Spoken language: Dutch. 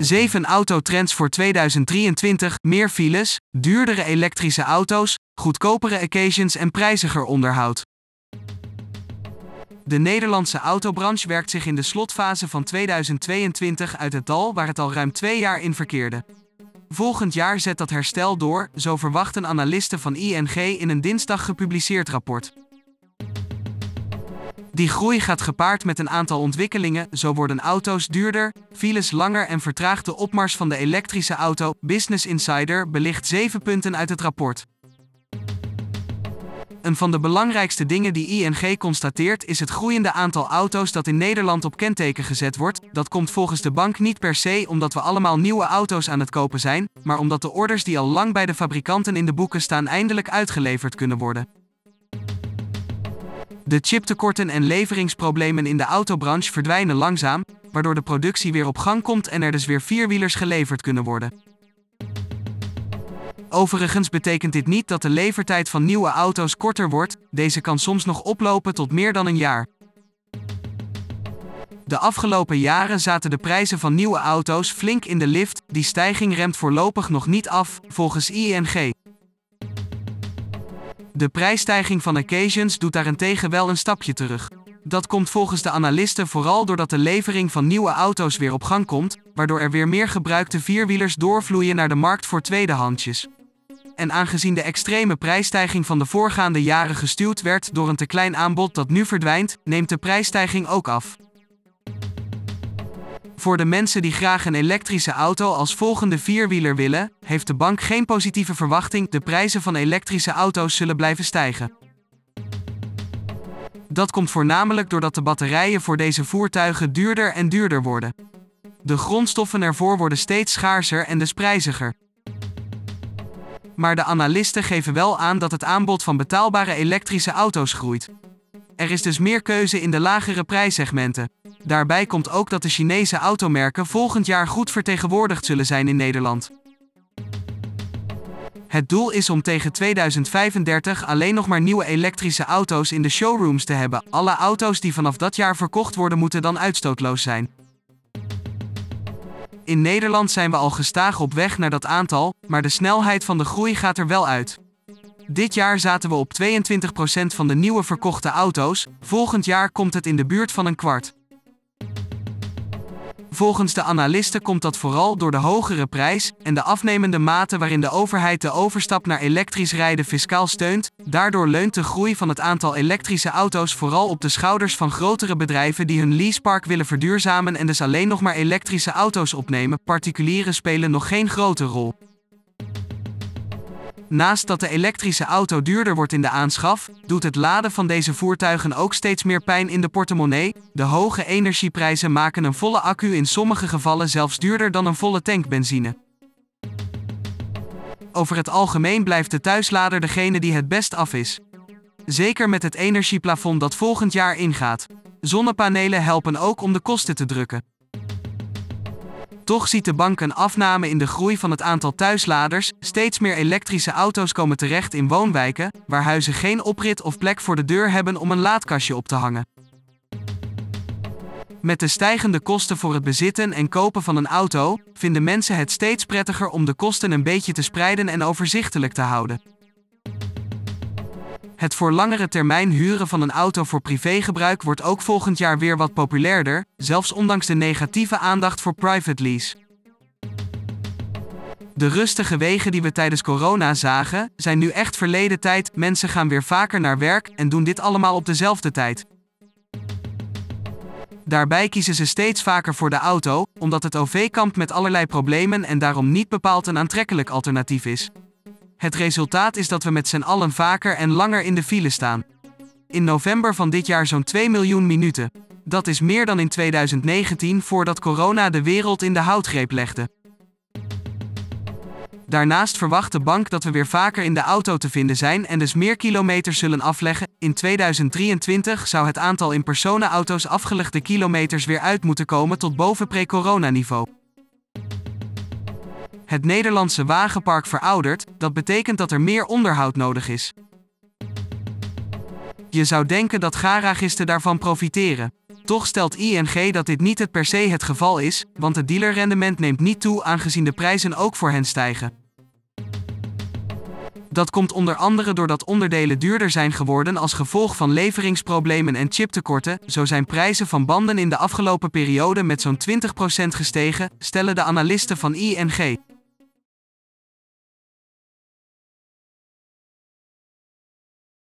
7 autotrends voor 2023, meer files, duurdere elektrische auto's, goedkopere occasions en prijziger onderhoud. De Nederlandse autobranche werkt zich in de slotfase van 2022 uit het dal waar het al ruim twee jaar in verkeerde. Volgend jaar zet dat herstel door, zo verwachten analisten van ING in een dinsdag gepubliceerd rapport. Die groei gaat gepaard met een aantal ontwikkelingen, zo worden auto's duurder, files langer en vertraagt de opmars van de elektrische auto. Business Insider belicht zeven punten uit het rapport. Een van de belangrijkste dingen die ING constateert is het groeiende aantal auto's dat in Nederland op kenteken gezet wordt. Dat komt volgens de bank niet per se omdat we allemaal nieuwe auto's aan het kopen zijn, maar omdat de orders die al lang bij de fabrikanten in de boeken staan eindelijk uitgeleverd kunnen worden. De chiptekorten en leveringsproblemen in de autobranche verdwijnen langzaam, waardoor de productie weer op gang komt en er dus weer vierwielers geleverd kunnen worden. Overigens betekent dit niet dat de levertijd van nieuwe auto's korter wordt, deze kan soms nog oplopen tot meer dan een jaar. De afgelopen jaren zaten de prijzen van nieuwe auto's flink in de lift, die stijging remt voorlopig nog niet af, volgens ING. De prijsstijging van occasions doet daarentegen wel een stapje terug. Dat komt volgens de analisten vooral doordat de levering van nieuwe auto's weer op gang komt, waardoor er weer meer gebruikte vierwielers doorvloeien naar de markt voor tweedehandsjes. En aangezien de extreme prijsstijging van de voorgaande jaren gestuurd werd door een te klein aanbod dat nu verdwijnt, neemt de prijsstijging ook af. Voor de mensen die graag een elektrische auto als volgende vierwieler willen, heeft de bank geen positieve verwachting. De prijzen van elektrische auto's zullen blijven stijgen. Dat komt voornamelijk doordat de batterijen voor deze voertuigen duurder en duurder worden. De grondstoffen ervoor worden steeds schaarser en dus prijziger. Maar de analisten geven wel aan dat het aanbod van betaalbare elektrische auto's groeit. Er is dus meer keuze in de lagere prijssegmenten. Daarbij komt ook dat de Chinese automerken volgend jaar goed vertegenwoordigd zullen zijn in Nederland. Het doel is om tegen 2035 alleen nog maar nieuwe elektrische auto's in de showrooms te hebben. Alle auto's die vanaf dat jaar verkocht worden moeten dan uitstootloos zijn. In Nederland zijn we al gestaag op weg naar dat aantal, maar de snelheid van de groei gaat er wel uit. Dit jaar zaten we op 22% van de nieuwe verkochte auto's, volgend jaar komt het in de buurt van een kwart. Volgens de analisten komt dat vooral door de hogere prijs en de afnemende mate waarin de overheid de overstap naar elektrisch rijden fiscaal steunt. Daardoor leunt de groei van het aantal elektrische auto's vooral op de schouders van grotere bedrijven die hun leasepark willen verduurzamen en dus alleen nog maar elektrische auto's opnemen. Particulieren spelen nog geen grote rol. Naast dat de elektrische auto duurder wordt in de aanschaf, doet het laden van deze voertuigen ook steeds meer pijn in de portemonnee. De hoge energieprijzen maken een volle accu in sommige gevallen zelfs duurder dan een volle tank benzine. Over het algemeen blijft de thuislader degene die het best af is. Zeker met het energieplafond dat volgend jaar ingaat. Zonnepanelen helpen ook om de kosten te drukken. Toch ziet de bank een afname in de groei van het aantal thuisladers. Steeds meer elektrische auto's komen terecht in woonwijken, waar huizen geen oprit of plek voor de deur hebben om een laadkastje op te hangen. Met de stijgende kosten voor het bezitten en kopen van een auto, vinden mensen het steeds prettiger om de kosten een beetje te spreiden en overzichtelijk te houden. Het voor langere termijn huren van een auto voor privégebruik wordt ook volgend jaar weer wat populairder, zelfs ondanks de negatieve aandacht voor private lease. De rustige wegen die we tijdens corona zagen, zijn nu echt verleden tijd. Mensen gaan weer vaker naar werk en doen dit allemaal op dezelfde tijd. Daarbij kiezen ze steeds vaker voor de auto, omdat het OV kampt met allerlei problemen en daarom niet bepaald een aantrekkelijk alternatief is. Het resultaat is dat we met z'n allen vaker en langer in de file staan. In november van dit jaar zo'n 2 miljoen minuten. Dat is meer dan in 2019 voordat corona de wereld in de houtgreep legde. Daarnaast verwacht de bank dat we weer vaker in de auto te vinden zijn en dus meer kilometers zullen afleggen. In 2023 zou het aantal in personenauto's afgelegde kilometers weer uit moeten komen tot boven pre-corona-niveau. Het Nederlandse wagenpark veroudert, dat betekent dat er meer onderhoud nodig is. Je zou denken dat garagisten daarvan profiteren. Toch stelt ING dat dit niet het per se het geval is, want het dealerrendement neemt niet toe aangezien de prijzen ook voor hen stijgen. Dat komt onder andere doordat onderdelen duurder zijn geworden als gevolg van leveringsproblemen en chiptekorten. Zo zijn prijzen van banden in de afgelopen periode met zo'n 20% gestegen, stellen de analisten van ING.